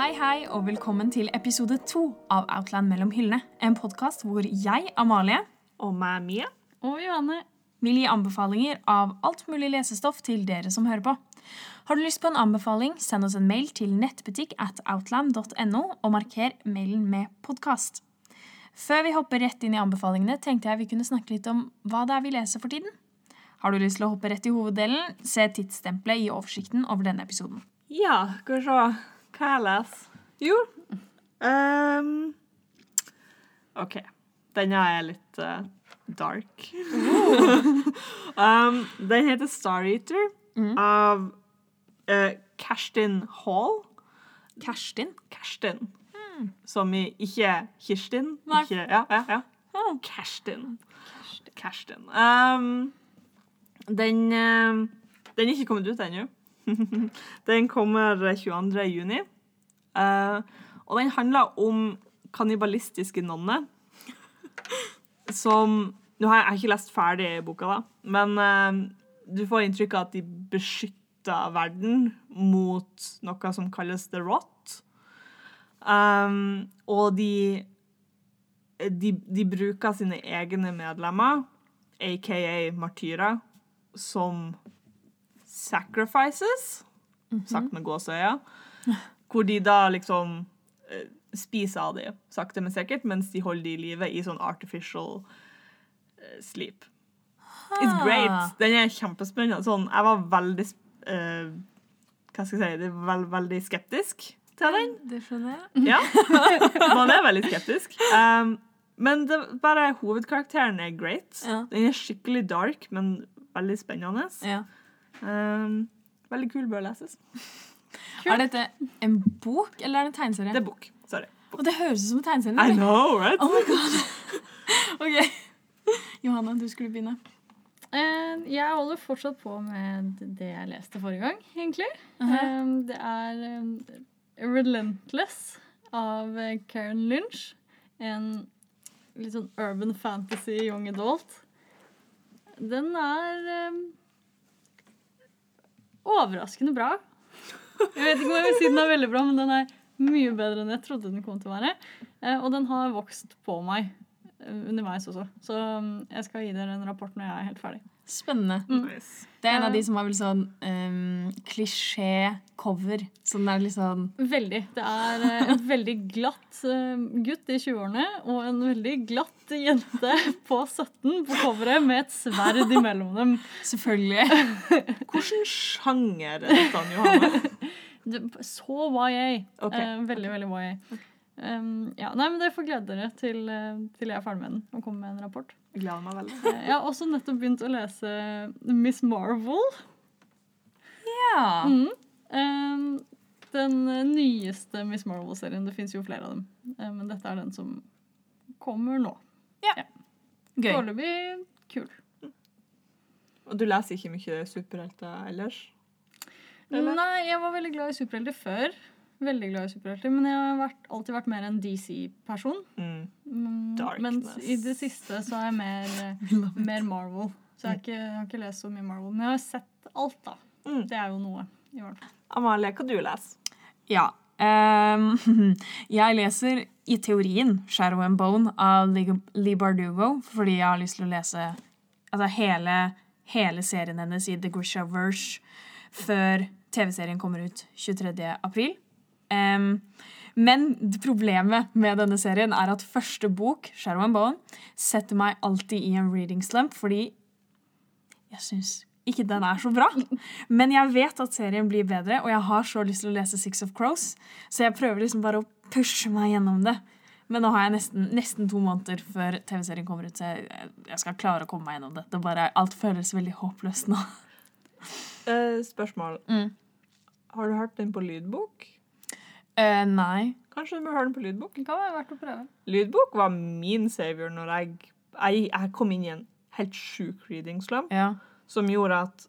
Hei, hei, og velkommen til episode to av Outland mellom hyllene. En podkast hvor jeg, Amalie, Og meg, Mia. Og Johanne. vil gi anbefalinger av alt mulig lesestoff til dere som hører på. Har du lyst på en anbefaling, send oss en mail til nettbutikk at outland.no, og marker mailen med podkast. Før vi hopper rett inn i anbefalingene, tenkte jeg vi kunne snakke litt om hva det er vi leser for tiden. Har du lyst til å hoppe rett i hoveddelen, se tidsstempelet i oversikten over denne episoden. Ja, skal vi se hva jeg leser. Jo um, OK. Denne er litt uh, dark. um, den heter Star Eater av uh, Kerstin Hall. Kerstin. Kerstin. Som i ikke Kirstin. Ikke, ja, ja, ja. Kerstin. Kerstin. Um, den, um, den er ikke kommet ut ennå. den kommer 22. juni. Uh, og den handler om kannibalistiske nonner. Som Nå har jeg, ikke lest ferdig boka, da, men uh, du får inntrykk av at de beskytter verden mot noe som kalles the rot. Um, og de, de De bruker sine egne medlemmer, aka martyrer, som sacrifices, sagt med gåseøya, hvor de da liksom eh, spiser av dem, sakte, men sikkert, mens de holder de i live i sånn artificial eh, sleep. It's great. Den er kjempespennende. Sånn, jeg var veldig uh, Hva skal jeg si? Veld, veldig skeptisk til den. Det skjønner jeg. Ja, man er veldig skeptisk. Um, men det, bare hovedkarakteren er great. Ja. Den er skikkelig dark, men veldig spennende. Ja. Um, veldig kul, bør leses. Er dette en bok, eller er det en tegneserie? Det er bok. Sorry. Og det høres ut som en tegneserie. I know, right? Oh my god. OK. Johanne, du skulle begynne. Uh, jeg holder fortsatt på med det jeg leste forrige gang, egentlig. Uh -huh. um, det er um, Relentless av eh, Karen Lynch. En litt sånn urban fantasy young adult. Den er eh, overraskende bra. Jeg vet ikke om jeg vil si den er veldig bra, men den er mye bedre enn jeg trodde den kom til å være. Eh, og den har vokst på meg eh, underveis også. Så mm, jeg skal gi dere en rapport når jeg er helt ferdig. Spennende. Nice. Det er en av de som har vel sånn um, klisjé-cover. Sånn det er litt sånn Veldig. Det er eh, en veldig glatt gutt i 20-årene og en veldig glatt jente på 17 på coveret med et sverd imellom dem. Selvfølgelig. Hvilken sjanger er dette, Johanne? Så YA. Okay. Eh, veldig, veldig YA. Um, ja, nei, men Dere får glede dere til, eh, til jeg er ferdig med den og kommer med en rapport. Jeg gleder meg veldig. Eh, Jeg har også nettopp begynt å lese Miss Marvel. Ja. Mm. Um, den nyeste Miss Marvel-serien. Det fins jo flere av dem. Eh, men dette er den som kommer nå. Ja! Gøy. Foreløpig kul. Og du leser ikke mye superhelter ellers? Eller? Nei, jeg var veldig glad i superhelter før. Veldig glad i superhelter, Men jeg har vært, alltid vært mer en DC-person. Mm. Mm, Mens i det siste så er jeg mer, mer Marvel. Så jeg har, ikke, jeg har ikke lest så mye Marvel. Men jeg har sett alt, da. Mm. Det er jo noe. i hvert fall. Amalie, hva du leser? Ja. Um, jeg leser i teorien Shadow and Bone av Lee Lee Bardugo fordi jeg har lyst til å lese altså, hele, hele serien hennes i The Grishaverse før TV-serien kommer ut 23. april. Ehm, men problemet med denne serien er at første bok, Shadow and Bone, setter meg alltid i en reading slump fordi jeg syns ikke den er så bra. Men jeg vet at serien blir bedre, og jeg har så lyst til å lese Six of Crows, så jeg prøver liksom bare å pushe meg gjennom det. Men nå har jeg nesten, nesten to måneder før TV-serien kommer ut, så jeg, jeg skal klare å komme meg gjennom dette. Bare, alt føles veldig håpløst nå. Uh, spørsmål. Mm. Har du hørt den på lydbok? Eh, nei. Kanskje du bør høre den på lydbok? Det kan være verdt å prøve. Lydbok var min savior når jeg, jeg, jeg kom inn i en helt sjuk reading slum Ja. som gjorde at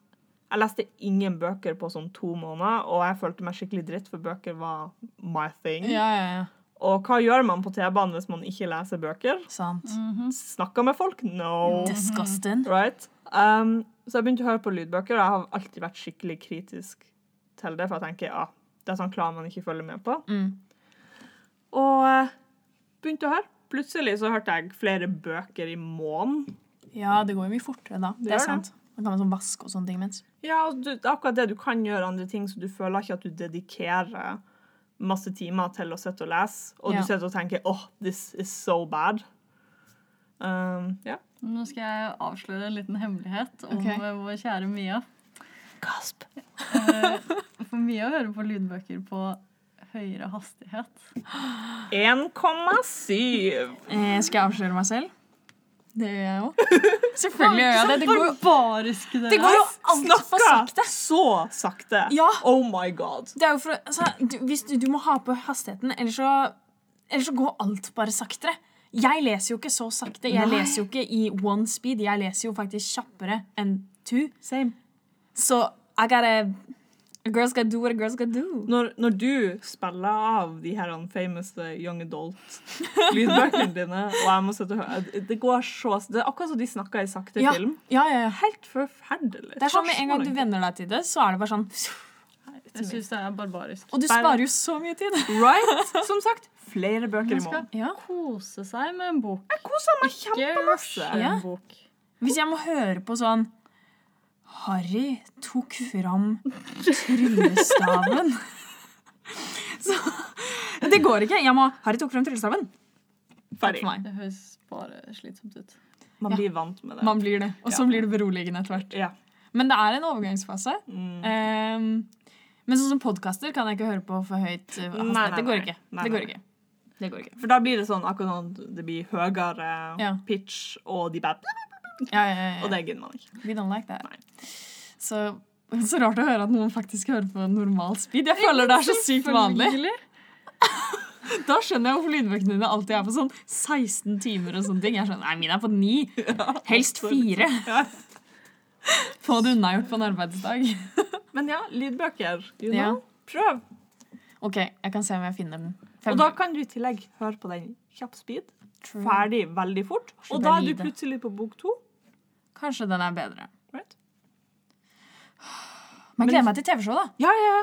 jeg leste ingen bøker på sånn to måneder, og jeg følte meg skikkelig dritt, for bøker var my thing. Ja, ja, ja. Og hva gjør man på T-banen hvis man ikke leser bøker? Sant. Snakker med folk? No. Disgusting. Right? Um, så jeg begynte å høre på lydbøker, og jeg har alltid vært skikkelig kritisk til det, for jeg tenker ja, disse klan man ikke følger med på. Mm. Og eh, begynte å høre. Plutselig så hørte jeg flere bøker i måneden. Ja, det går jo mye fortere da. Det, Det er det. sant. Da kan man sånn vaske og sånne ting mens. Ja, og du, det er akkurat det du kan gjøre andre ting, så du føler ikke at du dedikerer masse timer til å sitte og lese, og Ja. du sitter og tenker åh, this is so bad. Um, ja. Nå skal jeg avsløre en liten hemmelighet om Ok. eh, vår kjære Mia. Gasp. Eh, For å høre på lydbøker på høyere hastighet. 1,7. Eh, skal jeg avsløre meg selv? Det gjør jeg òg. Selvfølgelig gjør jeg det. Det går barbariske dere det går jo altfor sakte. så sakte. Ja. Oh my god. Det er jo for, altså, du, hvis du, du må ha på hastigheten, ellers så, ellers så går alt bare saktere. Jeg leser jo ikke så sakte. Jeg Nei. leser jo ikke i one speed. Jeg leser jo faktisk kjappere enn two. Same. Så I gotta A girl's gotta do what a girl's gotta do. Når, når du spiller av de her famous young adult-lydbøkene dine, og jeg må sitte og høre Det går så Det er akkurat som de snakker i sakte Ja, film. ja, ja, ja. Helt forferdelig. Det er sånn med en gang du venner deg til det, så er det bare sånn Jeg syns det er barbarisk. Og du sparer jo så mye tid. Right? Som sagt, flere bøker i måneden. Ja. kose seg med en bok. Jeg koser meg kjempemasse. Ja. Hvis jeg må høre på sånn Harry tok fram tryllestaven. Så Det går ikke. Jeg må Harry tok fram tryllestaven. Ferdig. Det høres bare slitsomt ut. Man Ja. blir vant med det. Man blir det. Og så Ja. blir det beroligende etter hvert. Ja. Men det er en overgangsfase. Mm. Um, men sånn som podkaster kan jeg ikke høre på for høyt uh. Nei, nei, Det går ikke. Nei, Det går ikke. Det går ikke. For da blir det sånn akkurat sånn det blir høyere Ja. pitch, og de bare Ja, ja, ja, Og det gidder man ikke. We don't like that. Så, så rart å høre at noen faktisk hører på normal speed. Jeg føler det er så sykt vanlig. Da skjønner jeg hvorfor lydbøkene dine alltid er på sånn 16 timer og sånne ting. Jeg skjønner, nei, Mine er på 9. Helst 4. Få det unnagjort på en arbeidsdag. Men ja, lydbøker. You Ja. know. Prøv. OK, jeg kan se om jeg finner den. Og da kan du i tillegg høre på den kjapp speed. Ferdig veldig fort. Og da er du plutselig på bok to. Kanskje den er bedre. Right? Man gleder meg til TV-show, da. Ja, ja, ja.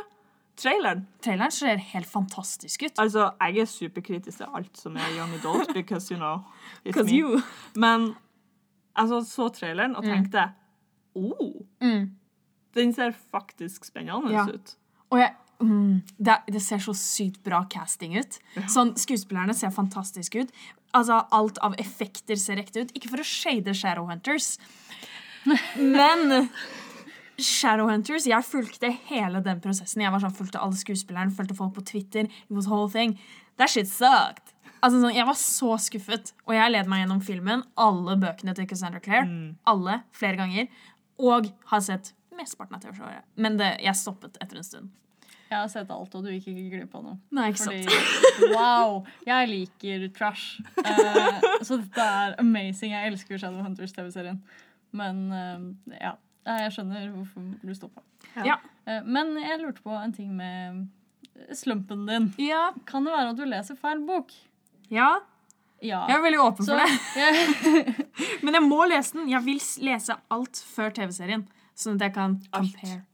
Traileren. Traileren ser helt fantastisk ut. Altså, jeg er superkritisk til alt som er young adult, because, you know, it's me. you. Men altså, så traileren og Mm. tenkte oh, Mm. den ser faktisk spennende Ja. ut. Og jeg, mm, det, det ser så sykt bra casting ut. Sånn, Skuespillerne ser fantastiske ut. Altså, Alt av effekter ser ekte ut. Ikke for å shade Shadowhunters, men Shadowhunters, Jeg fulgte hele den prosessen. Jeg var sånn, fulgte alle skuespillerne, fulgte folk på Twitter. It was whole thing. That shit sucked. Altså, sånn, jeg var så skuffet. Og jeg led meg gjennom filmen, alle bøkene til Cassandra Clare. Alle, flere ganger. Og har sett mesteparten av TV-showet. Men det, jeg stoppet etter en stund. Jeg har sett alt, og du gikk ikke glipp av noe. Nei, ikke Fordi, sant? wow, jeg liker trash. Uh, så dette er amazing. Jeg elsker Shadowhunters TV-serien. Men uh, ja, jeg skjønner hvorfor du stoppa. Ja. Uh, men jeg lurte på en ting med slumpen din. Ja. Kan det være at du leser feil bok? ja. Ja. Jeg er veldig åpen Så, for det. Men jeg må lese den. Jeg vil lese alt før TV-serien. Sånn at jeg kan compare alt.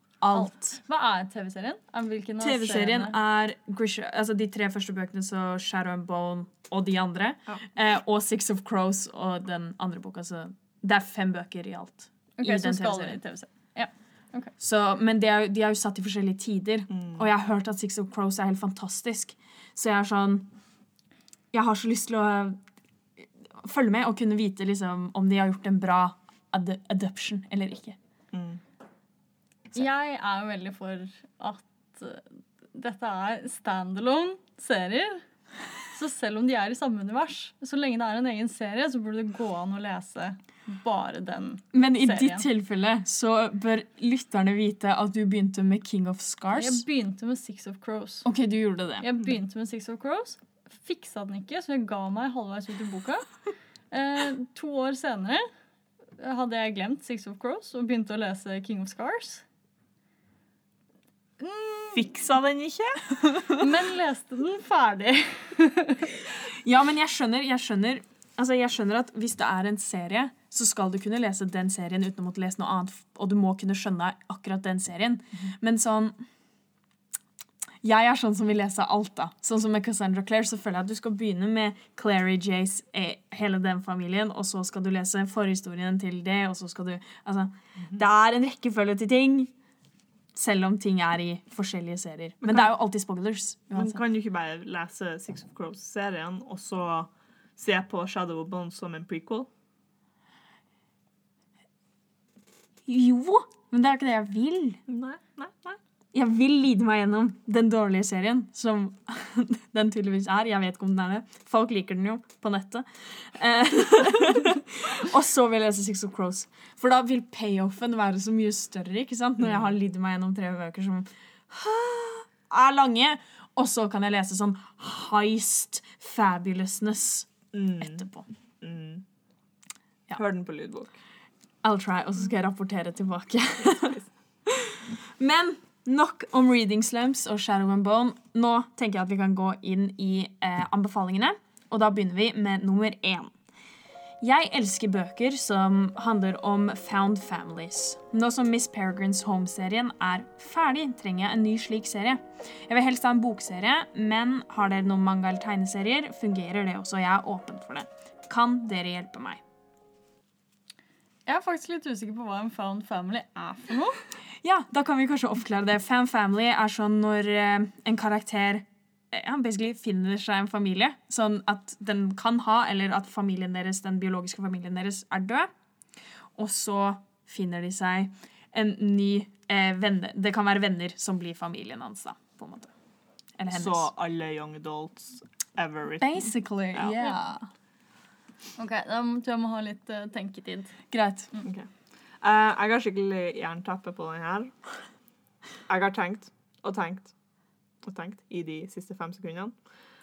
Hva er TV-serien? Er TV-serien er Grisha, altså de tre første bøkene, så Shadow and Bone og de andre. Ja. Eh, og Six of Crows og den andre boka. Så det er fem bøker i alt. Ok, i den TV-serien. i TV-serien. Så, men de er, de er jo satt i forskjellige tider. Mm. Og jeg har hørt at Six of Crows er helt fantastisk. Så jeg er sånn Jeg har så lyst til å eh, følge med og kunne vite liksom, om de har gjort en bra ad adoption eller ikke. Mm. Jeg er jo veldig for at uh, dette er standalone serier. Så selv om de er i samme univers, så lenge det er en egen serie, så burde det gå an å lese bare den. Men i Serien. ditt tilfelle så bør lytterne vite at du begynte med King of Scars. Jeg begynte med Six of Crows. OK, du gjorde det. Jeg begynte med Six of Crows, fiksa den ikke, så jeg ga meg halvveis ut i boka. Eh, to år senere hadde jeg glemt Six of Crows og begynte å lese King of Scars. Fiksa den ikke? Men leste den ferdig. Ja, men jeg skjønner, jeg skjønner Altså, jeg skjønner at Hvis det er en serie, så skal du kunne lese den serien uten å måtte lese noe annet. Og du må kunne skjønne akkurat den serien. Men sånn Jeg er sånn som vil lese alt, da. Sånn som med Cassandra Clare, så føler jeg at du skal begynne med Clary Jace, eh, hele den familien, og så skal du lese forhistorien til det, og så skal du Altså, det er en rekkefølge til ting. Selv om ting er i forskjellige serier. Men det er jo alltid spoilers. Men uansett. kan du ikke bare lese Six of Crows-serien, og så se på Shadow of Bones som en prequel? Jo, men det er ikke det jeg vil. Nei, nei, nei. Jeg vil lide meg gjennom den dårlige serien, som den tydeligvis er. Jeg vet ikke om den er det. Folk liker den jo på nettet. Og så vil jeg lese Six of Crows. For da vil payoffen være så mye større ikke sant? når jeg har lidd meg gjennom tre bøker som er lange. Og så kan jeg lese sånn heist fabulousness Mm, etterpå. mm. Ja. Hør den på lydbok. I'll try, og så skal jeg rapportere tilbake. Men nok om Reading Slumps og Shadow and Bone. Nå tenker jeg at vi kan gå inn i eh, anbefalingene. Og da begynner vi med nummer én. Jeg elsker bøker som handler om found families. Nå som Miss Peregrines Home-serien er ferdig, trenger jeg en ny slik serie. Jeg vil helst ha en bokserie, men har dere noen manga- eller tegneserier, fungerer det også. Jeg er åpen for det. Kan dere hjelpe meg? Jeg er faktisk litt usikker på hva en found family er for noe. Ja, da kan vi kanskje oppklare det. Found family er sånn når eh, en karakter ja, basically finner seg en familie. Sånn at den kan ha, eller at familien deres, den biologiske familien deres er død. Og så finner de seg en ny eh, venne. Det kan være venner som blir familien hans, da, på en måte. Eller hennes. Så alle young adults ever written. Basically, Ja. yeah. Ok, Da tror jeg må ha litt uh, tenketid. Greit. Mm. Okay. Uh, jeg har skikkelig jernteppe på den her. Jeg har tenkt og tenkt og tenkt i de siste fem sekundene.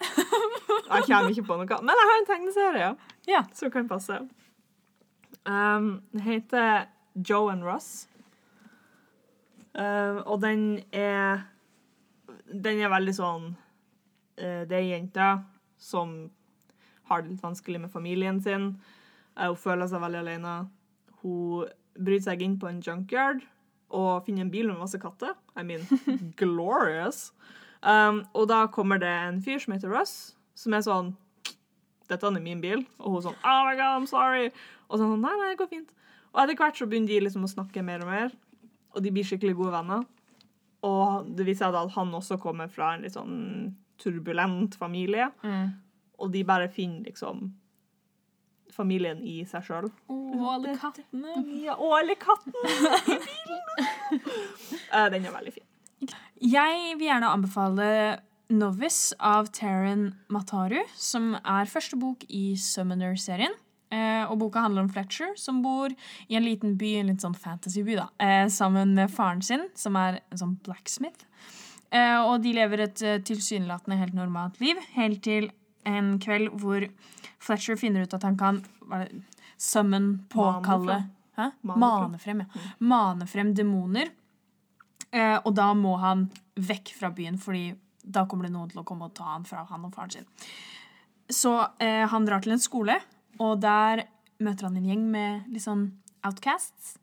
Jeg kommer ikke på noe. Men jeg har en tegneserie Ja. som kan passe. Um, den heter Joe and Russ. Uh, og den er Den er veldig sånn uh, Det er jenta som har det litt vanskelig med familien sin. Uh, hun føler seg veldig alene. Hun bryter seg inn på en junkyard og finner en bil med masse katter. I mean, glorious. Um, og da kommer det en fyr som heter Russ, som er sånn dette er min bil. Og hun sånn, oh my god, I'm sorry. Og sånn, nei, nei, det går fint. Og etter hvert så begynner de liksom å snakke mer og mer, og de blir skikkelig gode venner. Og det viser seg da at han også kommer fra en litt sånn turbulent familie, Mm. og de bare finner liksom familien i seg sjøl. Å, alle kattene. Ja, og alle kattene i bilen! Eh, Den er veldig fin. Jeg vil gjerne anbefale Novice av Taryn Mataru, som er første bok i Summoner-serien. Eh, og boka handler om Fletcher, som bor i en liten by, en litt sånn fantasyby, da, eh, sammen med faren sin, som er en sånn blacksmith. Eh, og de lever et tilsynelatende helt normalt liv, helt til en kveld hvor Fletcher finner ut at han kan hva summon, påkalle? Mane Mane frem, ja. Mane frem demoner. Eh, og da må han vekk fra byen, fordi da kommer det noen til å komme og ta han fra han og faren sin. Så eh, han drar til en skole, og der møter han en gjeng med litt sånn outcasts.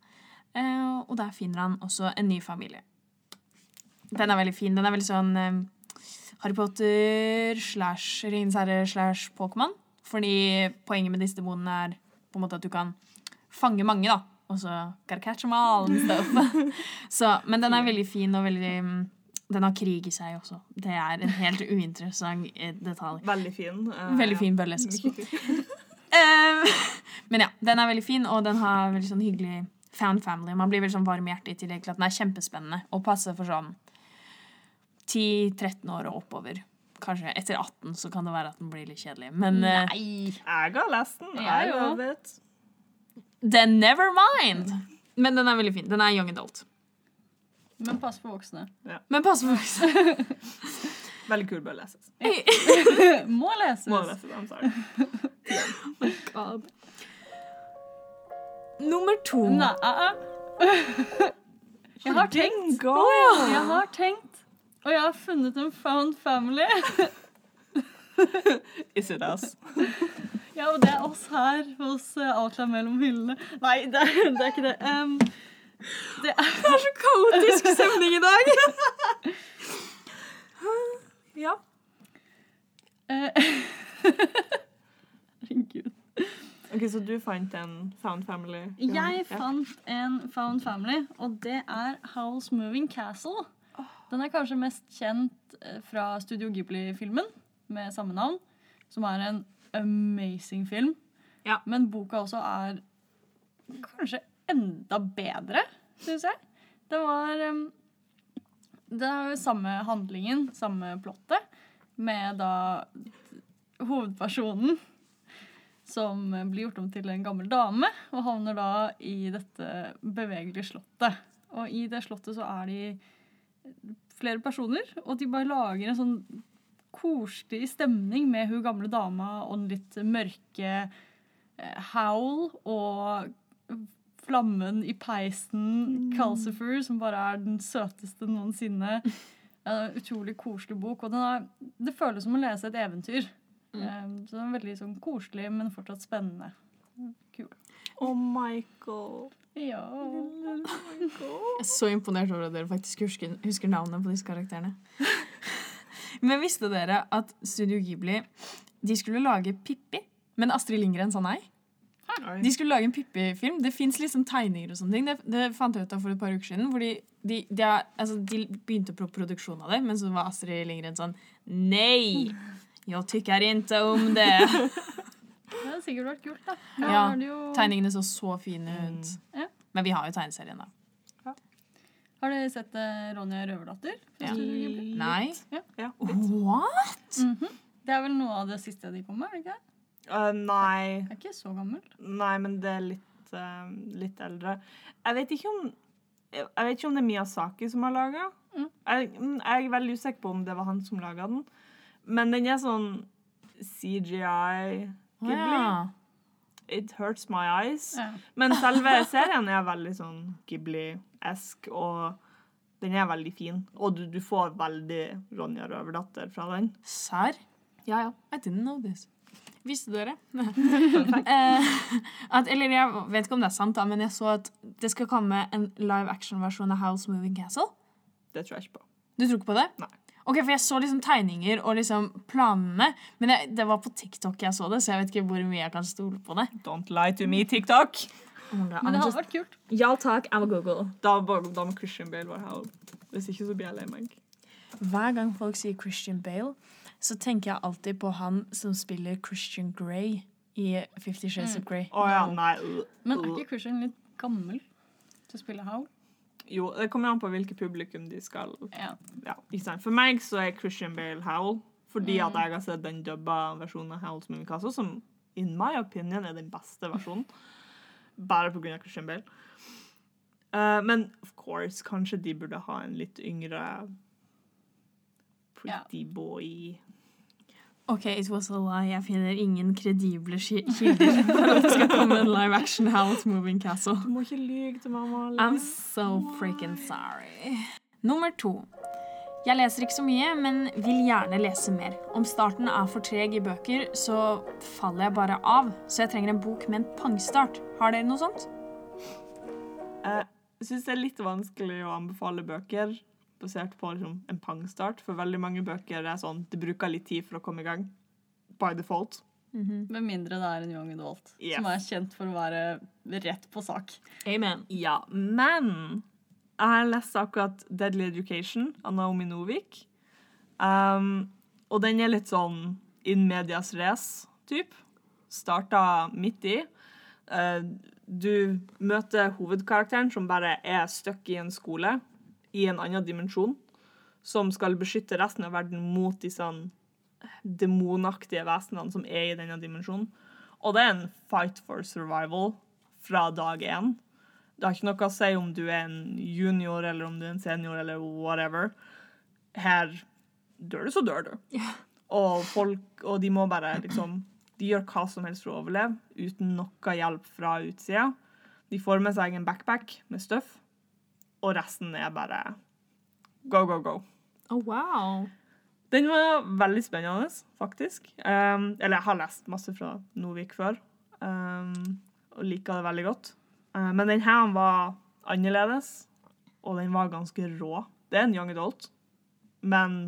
Eh, og der finner han også en ny familie. Den er veldig fin. Den er veldig sånn eh, Harry Potter slash Ringenes herre slash Pokémon. Fordi poenget med disse demonene er på en måte at du kan fange mange, da. Og så gotta catch them all and stuff. så, men den er veldig fin og veldig mm, Den har krig i seg også. Det er en helt uinteressant eh, detalj. Veldig fin. Uh, Veldig fin, bør leses. Eh, men ja, den er veldig fin, og den har veldig sånn hyggelig found family. Man blir veldig sånn varm i hjertet i tillegg til at den er kjempespennende og passer for sånn 10-13 år og oppover. Kanskje etter 18 så kan det være at den blir litt kjedelig. Men Nei! Jeg har lest den. Jeg I òg. Then never mind! Men den er veldig fin. Den er young adult. Men pass på voksne. Men pass på voksne. Veldig kul, bør leses. Må leses. Må leses, I'm sorry. Nummer to. Nei, uh, uh. Jeg har tenkt. Go! Jeg har tenkt. Og jeg har funnet en found family. Is it us? Ja, og det er oss her hos uh, Outlaw mellom hyllene. Nei, det det er ikke det. Um, det er Det er så kaotisk stemning i dag. Ja. Eh, Herregud. Ok, Så du fant en Found Family? Jeg fant en Found Family, og det er Howl's Moving Castle. Den er kanskje mest kjent eh, fra Studio Ghibli-filmen med samme navn, som er en amazing film. Ja. Men boka også er kanskje enda bedre, syns jeg. Det var um, Det er jo samme handlingen, samme plottet, med da hovedpersonen som blir gjort om til en gammel dame, og havner da i dette bevegelige slottet. Og i det slottet så er de flere personer, og de bare lager en sånn koselig stemning med hun gamle dama og den litt mørke eh, Howl og flammen i peisen, Calcifer, som bare er den søteste noensinne. En utrolig koselig bok, og den er, det føles som å lese et eventyr. Mm. Så den er veldig sånn koselig, men fortsatt spennende. Kul. Og Michael. Ja. Michael. Jeg er så imponert over at dere faktisk husker, husker navnet på disse karakterene. Men visste dere at Studio Ghibli de skulle lage Pippi, men Astrid Lindgren sa nei? De skulle lage en Pippi-film. Det fins liksom tegninger og sånne ting. Det, det fant jeg ut av for et par uker siden. Fordi de, de, er- altså, de begynte på produksjon av det, men så var Astrid Lindgren sånn Nei! Jeg tykker ikke om det. Det hadde sikkert vært kult, da. Nå Ja, jo... Tegningene så så fine ut. Ja. Men vi har jo tegneserien, da. Har dere sett eh, Ronja Røverdatter? Ja. Nei? Ja. What? Mhm. Det er vel noe av det siste de kom med? er det ikke? det? Uh, nei. Det er ikke så gammelt. Nei, men det er litt, uh, litt eldre. Jeg vet ikke om jeg vet ikke om det er Miyazaki som har laga. Mm. Jeg, mm, jeg er veldig usikker på om det var han som laga den. Men den er sånn CGI Ghibli. ja. It hurts my eyes. Ja. Men selve serien er veldig sånn Ghibli-esk, og den er veldig fin. Og du, du får veldig Ronja Røverdatter fra den. Serr? Ja, ja. I didn't know this. Visste dere? Eh, at, eller jeg vet ikke om det er sant, da, men jeg så at det skal komme en live action-versjon av House Moving Castle. Det tror jeg ikke på. Du tror ikke på det? Nei. Ok, for Jeg så liksom tegninger og liksom planene, men jeg, det var på TikTok jeg så det, så jeg vet ikke hvor mye jeg kan stole på det. Don't lie to me, TikTok! Men det hadde vært kult. Ja takk, I'm a Google. Da, da må Christian Bale være her. Hvis ikke så blir jeg lei meg. Hver gang folk sier Christian Bale, så tenker jeg alltid på han som spiller Christian Grey i Fifty Shades of Grey. Oh, ja, nei. Men er ikke Christian litt gammel til å spille Howl? Jo, det kommer an på hvilket publikum de skal Ja. ja. For meg så er Christian Bale Howl, fordi at jeg har sett den dubba versjonen av Howl's Moving Mikasa, som in my opinion er den beste versjonen. Bare av Christian Bale. Uh, men of course, kanskje de burde ha en litt yngre pretty boy. Ok, it was a lie. Jeg finner ingen kredible kilder for at det skal komme en live action House Moving Castle. Du må ikke lyge til mamma. I'm so freaking sorry. Nummer to. Jeg leser ikke så mye, men vil gjerne lese mer. Om starten er for treg i bøker, så faller jeg bare av. Så jeg trenger en bok med en pangstart. Har dere noe sånt? Jeg syns det er litt vanskelig å anbefale bøker basert på liksom, en pangstart, for veldig mange bøker er sånn det bruker litt tid for å komme i gang. By default. Med mindre det er en young adult Yes. som er kjent for å være rett på sak. Amen. Ja, men jeg har lest akkurat Deadly Education av Naomi Novik. Um, og den er litt sånn in medias race, typ. Starta midt i. Uh, du møter hovedkarakteren som bare er stuck i en skole i en annen dimensjon, som skal beskytte resten av verden mot disse demonaktige vesenene som er i denne dimensjonen. Og det er en fight for survival fra dag én. Det har ikke noe å si om du er en junior eller om du er en senior eller whatever. Her dør du, så dør du. Og folk, og de må bare liksom De gjør hva som helst for å overleve uten noe hjelp fra utsida. De får med seg en backpack med støff, og resten er bare go, go, go. Oh, wow. Den var veldig spennende, faktisk. Um, eller jeg har lest masse fra Novik før, um, og liker det veldig godt. Uh, men den her var annerledes, og den var ganske rå. Det er en young adult, men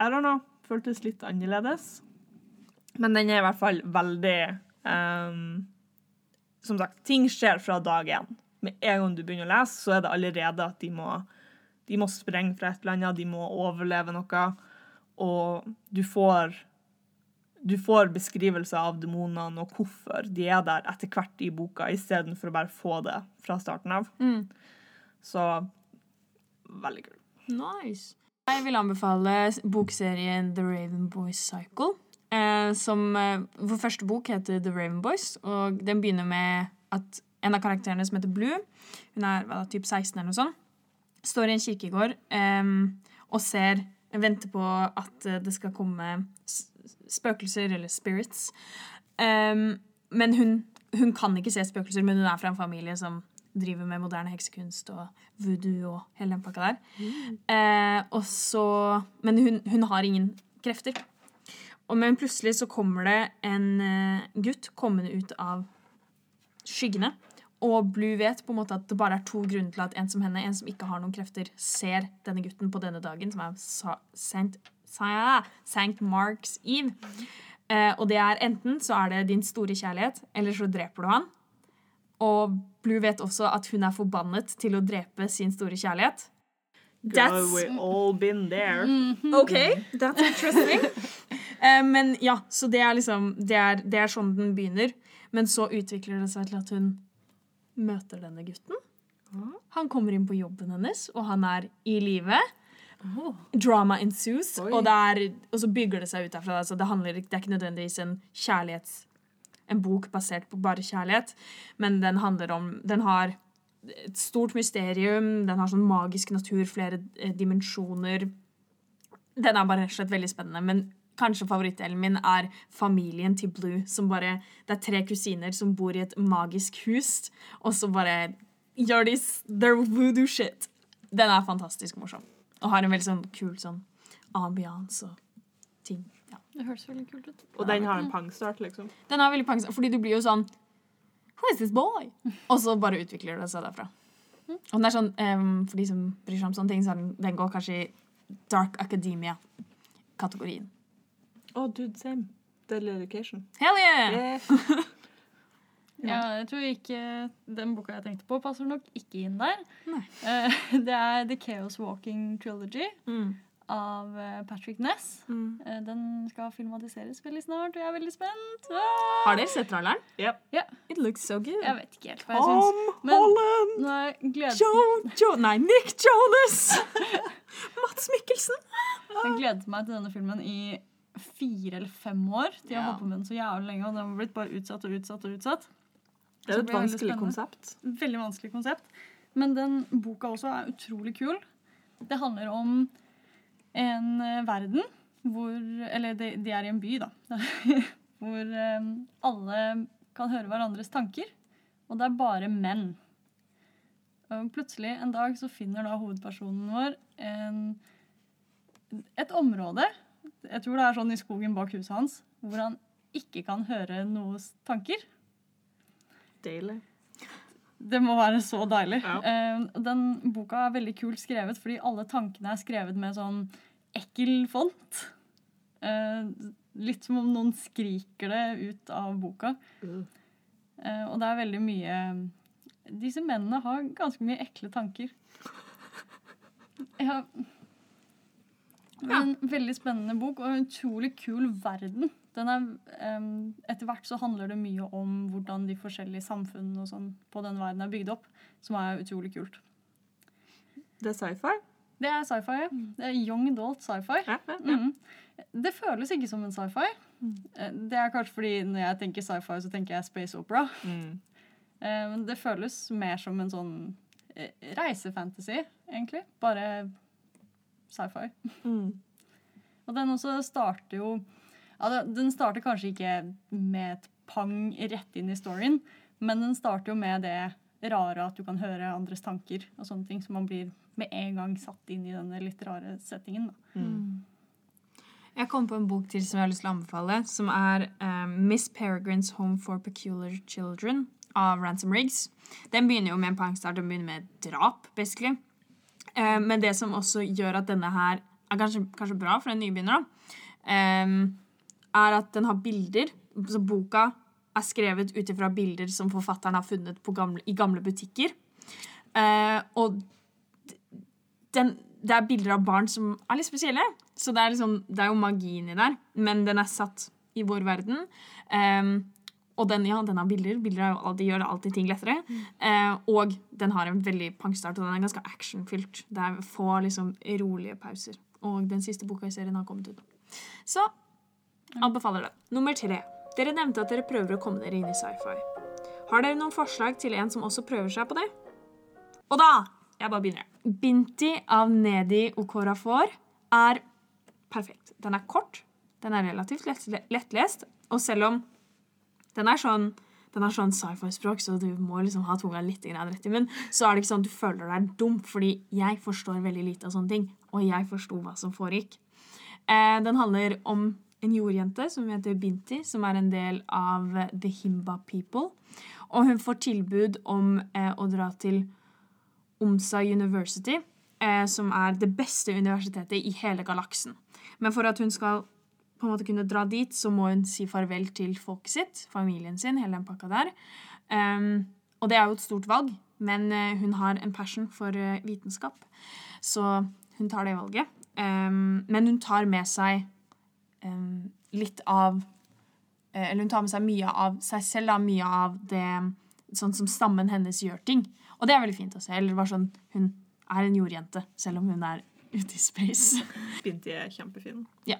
I don't know. Føltes litt annerledes. Men den er i hvert fall veldig um, Som sagt, ting skjer fra dag én. Med en gang du begynner å lese, så er det allerede at de må, de må sprenge fra et eller annet, de må overleve noe. Og du får du får beskrivelser av demonene og hvorfor de er der etter hvert i boka, istedenfor å bare få det fra starten av. Mm. Så veldig kult. Nice. Jeg vil anbefale bokserien The Raven Boys Cycle. Eh, som, eh, vår første bok heter The Raven Boys, og den begynner med at en av karakterene som heter Blue, hun er hva, typ 16 eller noe sånt, står i en kirkegård eh, og ser Venter på at eh, det skal komme spøkelser, eller spirits. Um, men hun, hun kan ikke se spøkelser, men hun er fra en familie som driver med moderne heksekunst og voodoo og hele den pakka der. Eh, og så, men hun, hun har ingen krefter. Og men plutselig så kommer det en uh, gutt kommende ut av skyggene. Og Blue vet på en måte at det bare er to grunner til at en som henne, en som ikke har noen krefter, ser denne gutten på denne dagen, som er Sa- Saint, Sa- St. Mark's Eve. Eh, og det er enten så er det din store kjærlighet, eller så dreper du han. Og Blue vet også at hun er forbannet til å drepe sin store kjærlighet. Girl, we all been there. OK, that's interesting. Eh, men ja, så det er liksom det er, det er sånn den begynner. Men så utvikler det seg til at hun møter denne gutten. Han kommer inn på jobben hennes, og han er i live. Drama ensues, og, er, og så bygger det seg ut derfra. Altså det, handler, det er ikke nødvendigvis en kjærlighets... En bok basert på bare kjærlighet, men den handler om Den har et stort mysterium, den har sånn magisk natur, flere eh, dimensjoner. Den er bare rett og slett veldig spennende. Men kanskje favorittdelen min er familien til Blue. Som bare, det er tre kusiner som bor i et magisk hus, og så bare gjør de their voodoo shit. Den er fantastisk morsom. Og har en veldig sånn kul sånn ambiance og ting. Ja. Det høres veldig kult ut. Og den har en pangstart, liksom. Den har veldig pangstart, fordi du blir jo sånn Who is this boy? Og så bare utvikler det seg derfra. Og den er sånn, um, For de som bryr seg om sånne ting, så den, den går kanskje i dark academia-kategorien. Oh, dude, same. Deadly Education. Hell yeah! Yeah. Ja, jeg tror ikke den boka jeg tenkte på, passer nok ikke inn der. Nei. Eh, Det er The Chaos Walking Trilogy Mm. av eh, Patrick Ness. Mm. Eh, Den skal filmatiseres veldig snart, og jeg er veldig spent. Har dere sett traileren? Yep. It looks so good. Jeg vet ikke helt hva jeg syns. Tom Men- Holland! Er jeg Joe, Joe, nei, Nick Jonas! Mats Mikkelsen! jeg gledet meg til denne filmen i fire eller fem år. De har Ja. holdt på med den så jævlig lenge, og den har blitt bare utsatt og utsatt og utsatt. Det er jo et veldig vanskelig konsept. Veldig vanskelig konsept. Men den boka også er utrolig kul. Det handler om en eh, verden hvor Eller de, de er i en by, da. hvor eh, alle kan høre hverandres tanker. Og det er bare menn. Og plutselig en dag så finner da hovedpersonen vår en, et område Jeg tror det er sånn i skogen bak huset hans, hvor han ikke kan høre noens tanker. Deilig. Det må være så deilig. Ja. Eh, den boka er veldig kult skrevet, fordi alle tankene er skrevet med sånn ekkel font. Eh, litt som om noen skriker det ut av boka. Mm. Eh, og det er veldig mye Disse mennene har ganske mye ekle tanker. Ja. Men En veldig spennende bok og en utrolig kul verden. Den er, um, etter hvert så handler det mye om hvordan de forskjellige samfunnene og sånn på den verden er bygd opp, som er utrolig kult. Det er sci-fi? Det er sci-fi. ja. Det er young adult sci-fi. Ja, ja, ja. Mhm. Det føles ikke som en sci-fi. Mm. Det er kanskje fordi når jeg tenker sci-fi, så tenker jeg space opera. Mm. Eh, Men det føles mer som en sånn eh, reisefantasy, egentlig. Bare sci-fi. Mm. Og den også starter jo ja, Den starter kanskje ikke med et pang rett inn i storyen, men den starter jo med det rare at du kan høre andres tanker og sånne ting, så man blir med en gang satt inn i denne litt rare settingen. Da. Mm. Jeg kom på en bok til som jeg har lyst til å anbefale, som er um, Miss Peregrines Home for Peculiar Children av Ransom Riggs. Den begynner jo med en pangstart, den begynner med drap, basically. Eh, men det som også gjør at denne her er kanskje, kanskje bra for en nybegynner, em, er at den har bilder. Så boka er skrevet ut ifra bilder som forfatteren har funnet gamle, i gamle butikker. Eh, og den, det er bilder av barn som er litt spesielle. Så det er, liksom, det er jo magi inni der, men den er satt i vår verden. Em, og den, ja, den har bilder. Bilder er alltid, gjør alltid ting lettere. Eh, og den har en veldig pangstart, og den er ganske actionfylt. Det er få liksom, rolige pauser. Og den siste boka i serien har kommet ut. Så anbefaler det. Nummer tre. Dere nevnte at dere prøver å komme dere inn i sci-fi. Har dere noen forslag til en som også prøver seg på det? Og da Jeg bare begynner. Binti av Nedi Okorafor er perfekt. Den er kort, den er relativt lett, lettlest, og selv om den er sånn den er sånn sci-fi-språk, så du må liksom ha tunga litt rett i munnen. Så er det ikke sånn at du føler deg dum, fordi jeg forstår veldig lite av sånne ting. Og jeg forsto hva som foregikk. Eh, den handler om en jordjente som heter Binti, som er en del av The Himba People. Og hun får tilbud om eh, å dra til Omsa University, eh, som er det beste universitetet i hele galaksen. Men for at hun skal på en måte kunne dra dit, så må hun si farvel til folket sitt, familien sin, hele den pakka der. Um, og det er jo et stort valg, men eh, hun har en passion for eh, vitenskap, så hun tar det valget. Um, men hun tar med seg um, litt av eh, Eller hun tar med seg mye av seg selv, da, mye av det sånn som stammen hennes gjør ting. Og det er veldig fint å se. Eller bare sånn, Hun er en jordjente, selv om hun er ute i space. Begynte er kjempefin. Ja.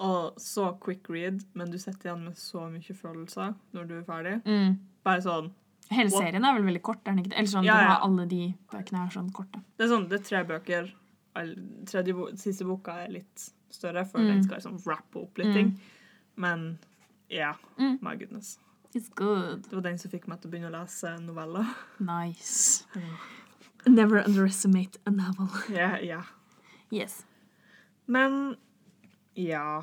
Og så quick read, men du setter igjen med så mye følelser når du er ferdig. Mm. Bare sånn Hele What? serien er vel veldig kort? er den ikke? Eller sånn, Ja, ja. har alle de bøkene er sånn korte. Det er sånn, det er tre bøker. Tredje bo, siste boka er litt større, for Mm. den skal liksom wrappe opp litt Mm. ting. Men ja, Mm. my goodness. It's good. Det var den som fikk meg til å begynne å lese noveller. Nice. Never underestimate a novel. Ja, ja. Yes. Men ja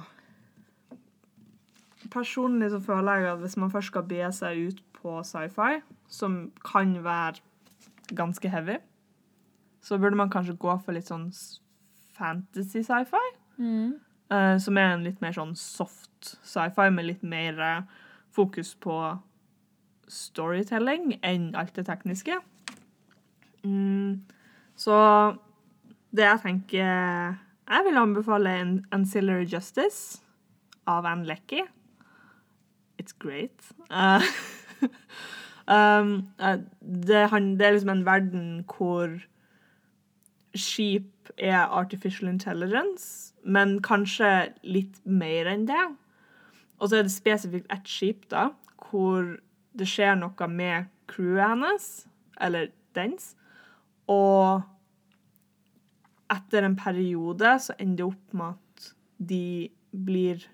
Personlig så føler jeg at hvis man først skal be seg ut på sci-fi, som kan være ganske heavy, så burde man kanskje gå for litt sånn fantasy sci-fi. Mm. Uh, som er en litt mer sånn soft sci-fi med litt mer eh, fokus på storytelling enn alt det tekniske. Mm, så det jeg tenker Jeg vil anbefale en Ancillary Justice av Anne Leckie. It's great. Uh, um, uh, det, han, det er liksom en verden hvor skip er artificial intelligence, men kanskje litt mer enn det. Og så er det spesifikt ett skip da, hvor det skjer noe med crewet hennes, eller dens, og etter en periode så ender det opp med at de blir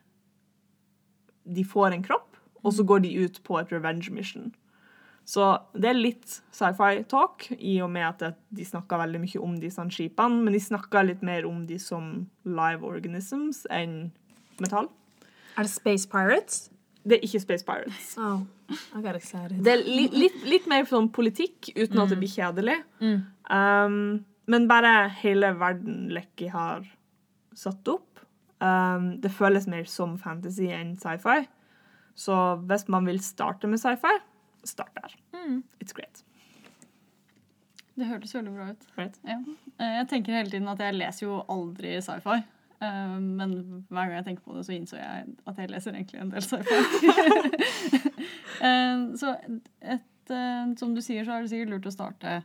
De får en kropp, og så går de ut på et revenge mission. Så det er litt sci-fi-talk, i og med at de snakker veldig mye om disse skipene, men de snakker litt mer om de som live organisms enn metall. Er det Space Pirates? Det er ikke Space Pirates. Oh, I got excited. Det er li, litt, litt mer sånn politikk, uten at det blir kjedelig. Mm. Um, men bare hele verden Lekki har satt opp. Um, det føles mer som fantasy enn sci-fi. Så hvis man vil starte med sci-fi, start der. Mm. It's great. Det hørtes veldig bra ut. Right? Ja. Eh, Jeg tenker hele tiden at jeg leser jo aldri sci-fi. Eh, Men hver gang jeg tenker på det, så innså jeg at jeg leser egentlig en del sci-fi. Eh, Så et, som du sier, så er det sikkert lurt å starte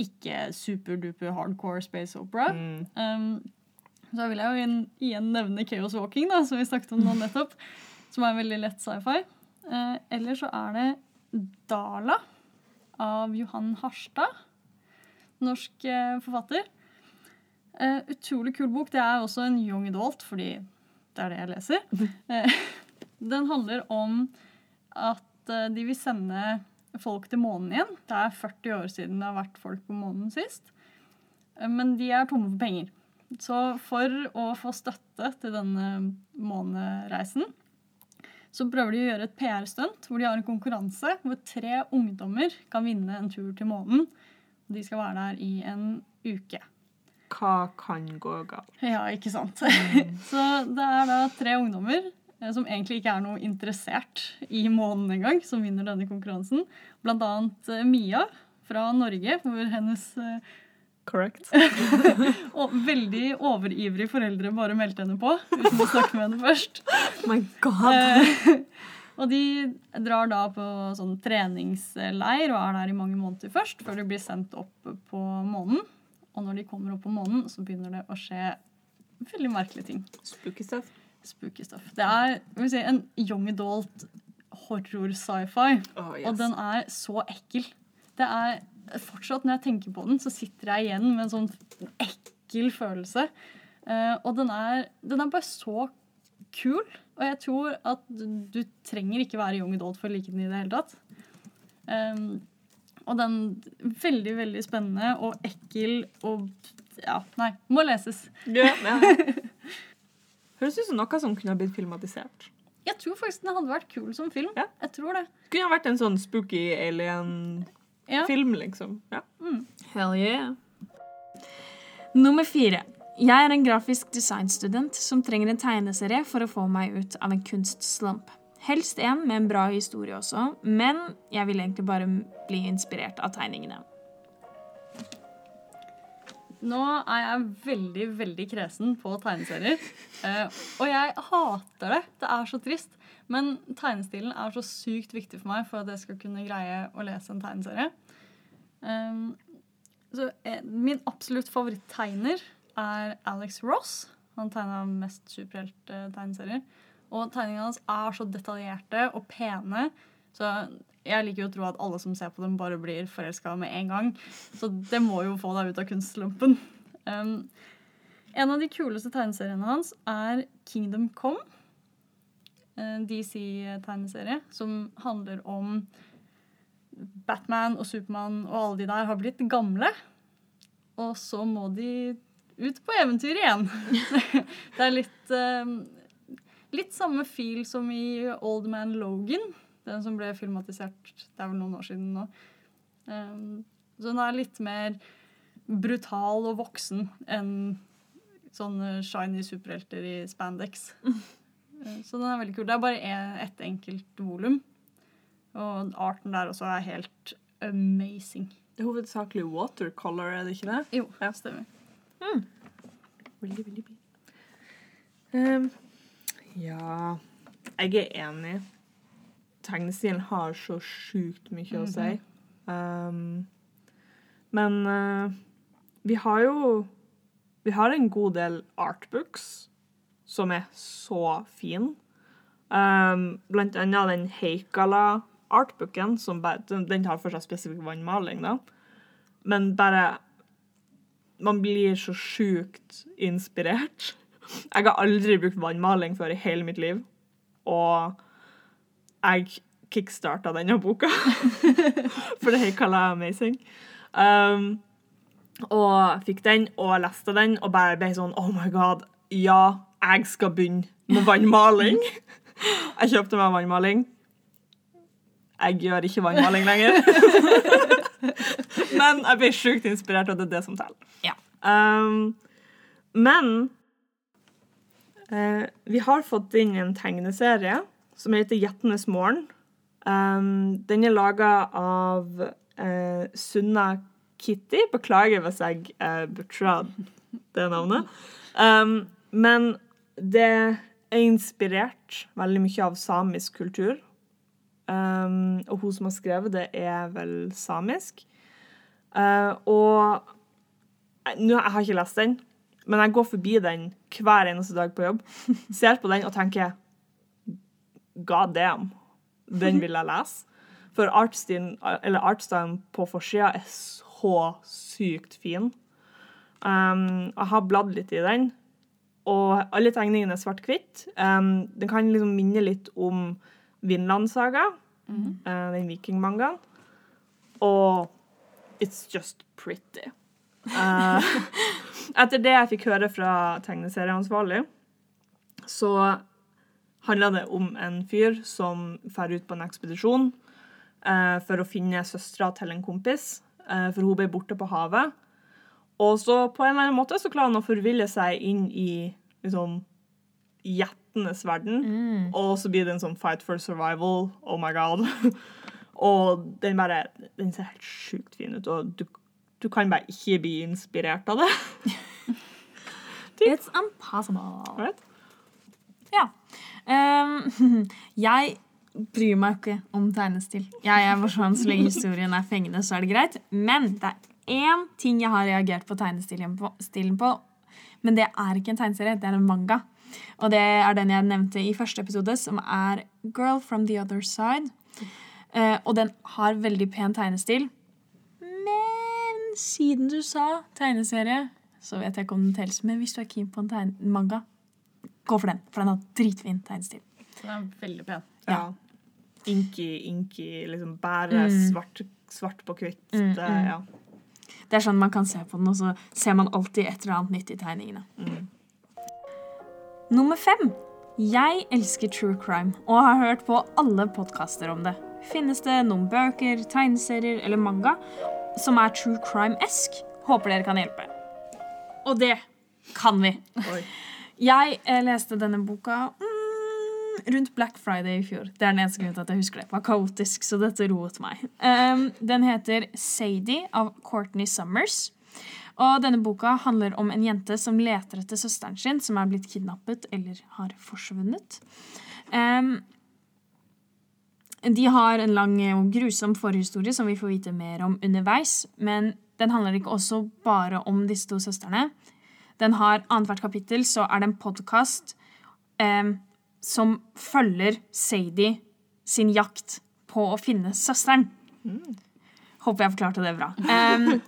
ikke superduper hardcore space opera. Mm. Um, så vil jeg jo igjen, igjen nevne Chaos Walking, da, som vi snakket om nå nettopp. Som er veldig lett sci-fi. Uh, eller så er det Dala av Johan Harstad. Norsk uh, forfatter. Uh, utrolig kul bok. Det er også en young adult, fordi det er det jeg leser. Eh, den handler om at eh, de vil sende folk til månen igjen. Det er 40 år siden det har vært folk på månen sist. Eh, Men de er tomme for penger. Så for å få støtte til denne månereisen, så prøver de å gjøre et PR-stunt hvor de har en konkurranse hvor tre ungdommer kan vinne en tur til månen. De skal være der i en uke. hva kan gå galt? Ja, ikke sant. så det er da tre ungdommer som egentlig ikke er noe interessert i månen engang, som vinner denne konkurransen. Blant annet eh, Mia fra Norge, hvor hennes eh, Correct. og veldig overivrige foreldre bare meldte henne på uten å snakke med henne først. Oh my god. Eh, og de drar da på sånn treningsleir og er der i mange måneder først, før de blir sendt opp på månen. Og når de kommer opp på månen, så begynner det å skje veldig merkelige ting. Spooky stuff. Spooky stuff. Det er si, en young adult horror-sci-fi, Oh, yes. og den er så ekkel. Det er Fortsatt når jeg tenker på den, så sitter jeg igjen med en sånn ekkel følelse. Uh, og den er, den er bare så kul. Og jeg tror at du, du trenger ikke være young adult for å like den i det hele tatt. Um, og den veldig, veldig spennende og ekkel og Ja, nei, må leses. Ja, ja. Høres ut som noe som kunne ha blitt filmatisert. Jeg tror faktisk den hadde vært kul som film. Ja. Jeg tror det. Kunne ha vært en sånn spooky alien-film, Ja. liksom. Ja. Hell yeah. Nummer fire. Jeg er en grafisk designstudent som trenger en tegneserie for å få meg ut av en kunstslump. Helst en med en bra historie også, men jeg vil egentlig bare bli inspirert av tegningene. Nå er jeg veldig, veldig kresen på tegneserier. Eh, og jeg hater det. Det er så trist. Men tegnestilen er så sykt viktig for meg for at jeg skal kunne greie å lese en tegneserie. Um, så eh, min absolutt favoritttegner er Alex Ross. Han tegna mest superhelttegneserier. Og tegningene hans er så detaljerte og pene. Så jeg liker jo å tro at alle som ser på dem, bare blir forelska med en gang. Så det må jo få deg ut av kunstlumpen. Um, en av de kuleste tegneseriene hans er Kingdom Come. En DC-tegneserie som handler om Batman og Supermann og alle de der har blitt gamle. Og så må de ut på eventyr igjen. det er litt um, Litt samme feel som i Old Man Logan. Den som ble filmatisert det er vel noen år siden nå. Um, så den er litt mer brutal og voksen enn sånne shiny superhelter i spandex. Eh, så den er veldig kul. Det er bare ett enkelt volum. Og arten der også er helt amazing. Det er hovedsakelig watercolor, er det ikke det? Jo, Ja. stemmer. Veldig, veldig fint. Um, ja Jeg er enig. Tegnestilen har så sjukt mye å si. Um, men uh, vi har jo Vi har en god del artbooks som er så fine. Um, blant annet den Heikala artbooken, som bare, den, den tar for seg spesifikk vannmaling, da. Men bare man blir så sjukt inspirert. Jeg har aldri brukt vannmaling før i hele mitt liv, og jeg kickstarta denne boka. For det her kaller jeg amazing. Um, og fikk den og leste den og bare ble sånn Oh my god, ja, jeg skal begynne med vannmaling. Jeg kjøpte meg vannmaling. Jeg gjør ikke vannmaling lenger. Men jeg ble sjukt inspirert, og det er det som teller. Ja. Um, men uh, vi har fått inn en tegneserie som heter Gjettenes morgen. Um, den er laga av uh, Sunna Kitty. Beklager hvis jeg uh, butcha det navnet. Um, men det er inspirert veldig mye av samisk kultur. Um, og hun som har skrevet det, er vel samisk. Uh, og eh, nå, Jeg har ikke lest den, men jeg går forbi den hver eneste dag på jobb. Ser på den og tenker God damn, den vil jeg lese. For artstilen, eller artstylen på forsida er så sykt fin. Um, jeg har bladd litt i den, og alle tegningene er svart-hvitt. Um, den kan liksom minne litt om Vinlandsaga, uh, den vikingmangaen. Og it's just pretty. Uh, etter det jeg fikk høre fra tegneserieansvarlig, så handla det om en fyr som drar ut på en ekspedisjon eh, for å finne søstera til en kompis, eh, for hun ble borte på havet. Og så på en eller annen måte så klarer han å forville seg inn i liksom gjettenes verden. Mm. Og så blir det en sånn fight for survival. Oh my god. og den bare Den ser helt sjukt fin ut, og du, du kan bare ikke bli inspirert av det. It's impossible. Right? Ja. Ehm, jeg bryr meg ikke om tegnestil. Jeg er bare sånn, Så lenge historien er fengende, så er det greit. Men det er én ting jeg har reagert på tegnestilen på, på. Men det er ikke en tegneserie, det er en manga. Og det er den jeg nevnte i første episode, som er Girl from the Other Side. Uh, og den har veldig pen tegnestil. Men siden du sa tegneserie, så vet jeg ikke om den telles. Men hvis du er keen på en manga, gå for den. For den har dritfin tegnestil. Den er veldig pen. Ja. Inky, inky, liksom bare Mm. svart, svart på hvitt. Mm, Det, mm. ja. Det er sånn man kan se på den, og så ser man alltid et eller annet nytt i tegningene. Mm. Nummer fem. Jeg elsker true crime og har hørt på alle podkaster om det. Finnes det noen bøker, tegneserier eller manga som er true crime-esk? Håper dere kan hjelpe. Og det kan vi. Oi. Jeg eh, leste denne boka mm, rundt Black Friday i fjor. Det er den eneste grunnen til at jeg husker det. Det var kaotisk, så dette roet meg. Um, den heter Sadie av Courtney Summers. Og denne boka handler om en jente som leter etter søsteren sin, som er blitt kidnappet eller har forsvunnet. Um, de har en lang og grusom forhistorie som vi får vite mer om underveis. Men den handler ikke også bare om disse to søstrene. Den har Annethvert kapittel så er det en podkast eh, som følger Sadie sin jakt på å finne søsteren. Håper jeg forklarte det bra. Um,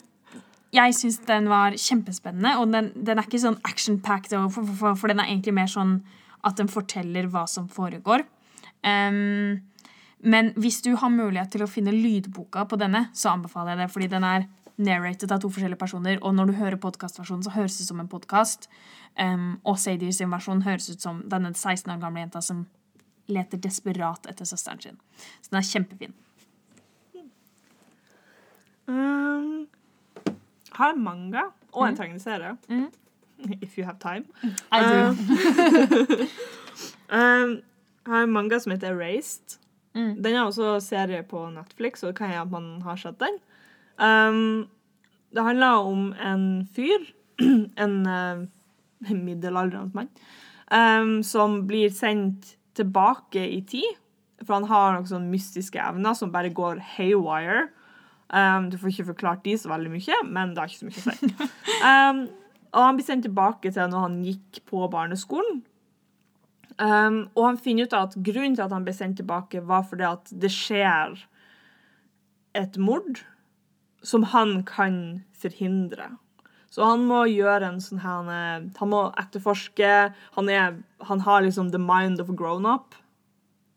jeg syns den var kjempespennende, og den, den er ikke sånn action-packed, for, for, for, for den er egentlig mer sånn at den forteller hva som foregår. Um, men hvis du har mulighet til å finne lydboka på denne, så anbefaler jeg det, fordi den er narrated av to forskjellige personer, og når du hører podkastversjonen, så høres det ut som en podkast. og Sadie sin versjon høres ut som denne 16 år gamle jenta som leter desperat etter søsteren sin. Så den er kjempefin. Um, har en manga og en tegneserie. Mm. If you have time. I do. Um, jeg har en manga som heter Erased. Mm. Den er også serie på Netflix, og det kan hende man har sett den. Um, det handler om en fyr, en uh, middelaldrende mann, um, som blir sendt tilbake i tid. For han har noen sånne mystiske evner som bare går haywire. Um, du får ikke forklart de så veldig mye, men det har ikke så mye å si. Um, og han blir sendt tilbake til når han gikk på barneskolen. Um, og han finner ut at grunnen til at han ble sendt tilbake, var fordi at det skjer et mord som han kan forhindre. Så han må gjøre en sånn her Han, han må etterforske. Han, er, han har liksom the mind of a grown-up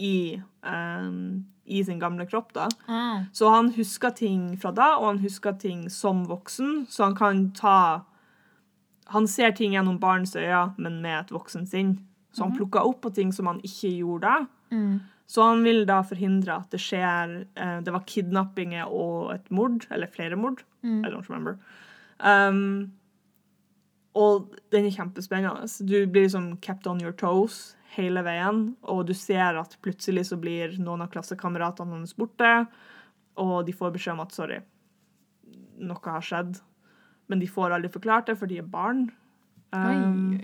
i, um, i sin gamle kropp, da. Ah. Så han husker ting fra da, og han husker ting som voksen, så han kan ta Han ser ting gjennom barns øyne, men med et voksen sinn. Så han plukker opp på ting som han ikke gjorde da. Mm. Så han vil da forhindre at det skjer uh, Det var kidnappinger og et mord, eller flere mord. Mm. I don't remember. Um, og den er kjempespennende. Du blir liksom kept on your toes hele veien, og du ser at plutselig så blir noen av klassekameratene hans borte, og de får beskjed om at sorry, noe har skjedd. Men de får aldri forklart det, for de er barn. Um,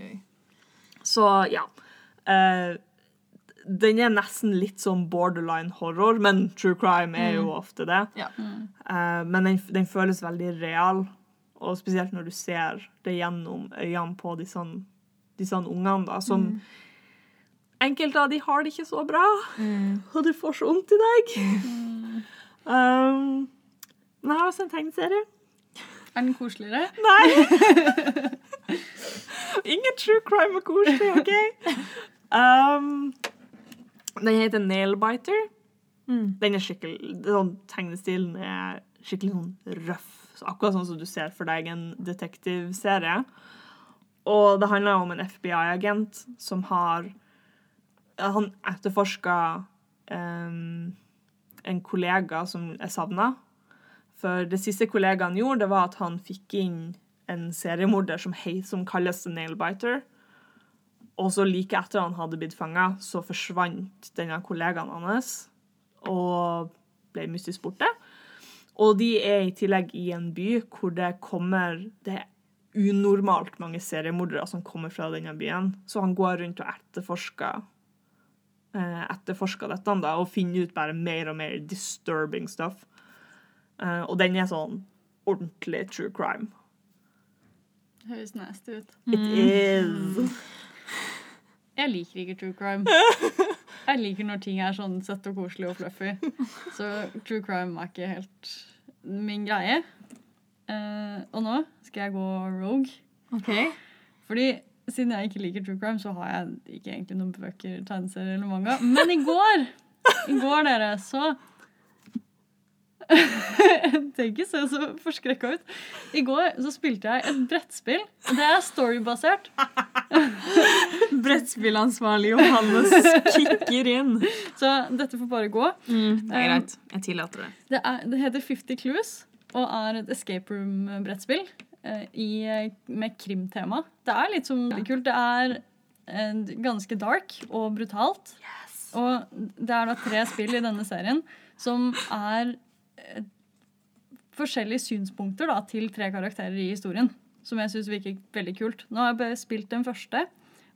så ja. Eh, den er nesten litt sånn borderline horror, men true crime er jo ofte det. Ja. Eh, men den, den føles veldig real, og spesielt når du ser det gjennom øynene på disse, disse ungene, da, som Enkelte av de har det ikke så bra, og du får så vondt i deg. Um, men jeg har også en tegneserie. Er den koseligere? Nei! Ingen true crime er koselig, OK? Um, den heter Nailbiter. Mm. Den er skikkelig sånn, Tegnestilen er skikkelig sånn røff. Så akkurat sånn som du ser for deg en detektivserie. Og det handler om en FBI-agent som har Han etterforska um, en kollega som er savna. For det siste kollegaen gjorde, det var at han fikk inn en seriemorder som, hei, som kalles The Nailbiter. Og så like etter han hadde blitt fanga, så forsvant denne kollegaen hans og ble mystisk borte. Og de er i tillegg i en by hvor det kommer Det er unormalt mange seriemordere som kommer fra denne byen. Så han går rundt og etterforsker eh, etterforsker dette da, og finner ut bare mer og mer disturbing stuff. Eh, og den er sånn ordentlig true crime. Høres nasty ut. It is. Jeg liker ikke true crime. Jeg liker når ting er sånn søtt og koselig og fluffy. Så true crime er ikke helt min greie. Uh, og nå skal jeg gå rogue. OK. Fordi siden jeg ikke liker true crime, så har jeg ikke egentlig noen bøker, tegneserier eller manga. Men i går, i går dere, så Tenk ikke se så forskrekka ut. I går så spilte jeg et brettspill. Det er storybasert. Brettspillansvarlig Johannes kicker inn. Så dette får bare gå. Mm, det er greit. Jeg tillater det. Det, er, det heter 50 Clues og er et escape room-brettspill eh, i- med krimtema. Det er litt som veldig kult. Det er eh, ganske dark og brutalt. Og det er da tre spill i denne serien som er eh, forskjellige synspunkter da, til tre karakterer i historien. Som jeg syns virker veldig kult. Nå har jeg spilt den første,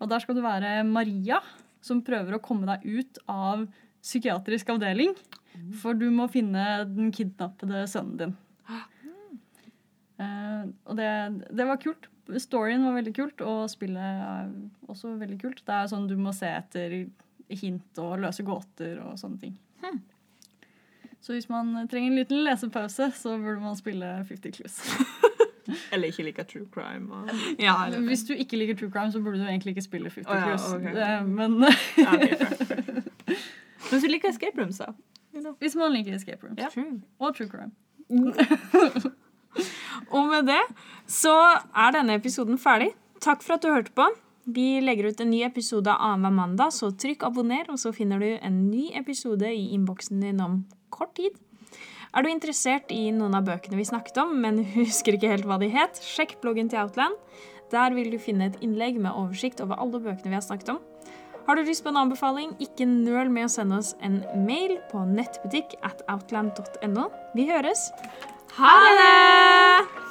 og der skal du være Maria, som prøver å komme deg ut av psykiatrisk avdeling. For du må finne den kidnappede sønnen din. Uh, og det, det var kult. Storyen var veldig kult, og spillet er også veldig kult. Det er sånn du må se etter hint og løse gåter og sånne ting. Så hvis man trenger en liten lesepause, så burde man spille 50 Clues. Eller ikke liker true crime. Og... Ja, eller- Hvis du ikke liker true crime, så burde du egentlig ikke spille 50 oh, ja, Clues. ok. Eh, Men Ja, ok, fair, fair. Men hvis du liker escape rooms, da? hvis man liker escape rooms True. og true crime. Og med det så er denne episoden ferdig. Takk for at du hørte på. Vi legger ut en ny episode annenhver mandag, så trykk abonner, og så finner du en ny episode i innboksen din om kort tid. Er du interessert i noen av bøkene vi snakket om, men husker ikke helt hva de het, sjekk bloggen til Outland. Der vil du finne et innlegg med oversikt over alle bøkene vi har snakket om. Har du lyst på en anbefaling, ikke nøl med å sende oss en mail på nettbutikk at outland.no. Vi høres. Ha det!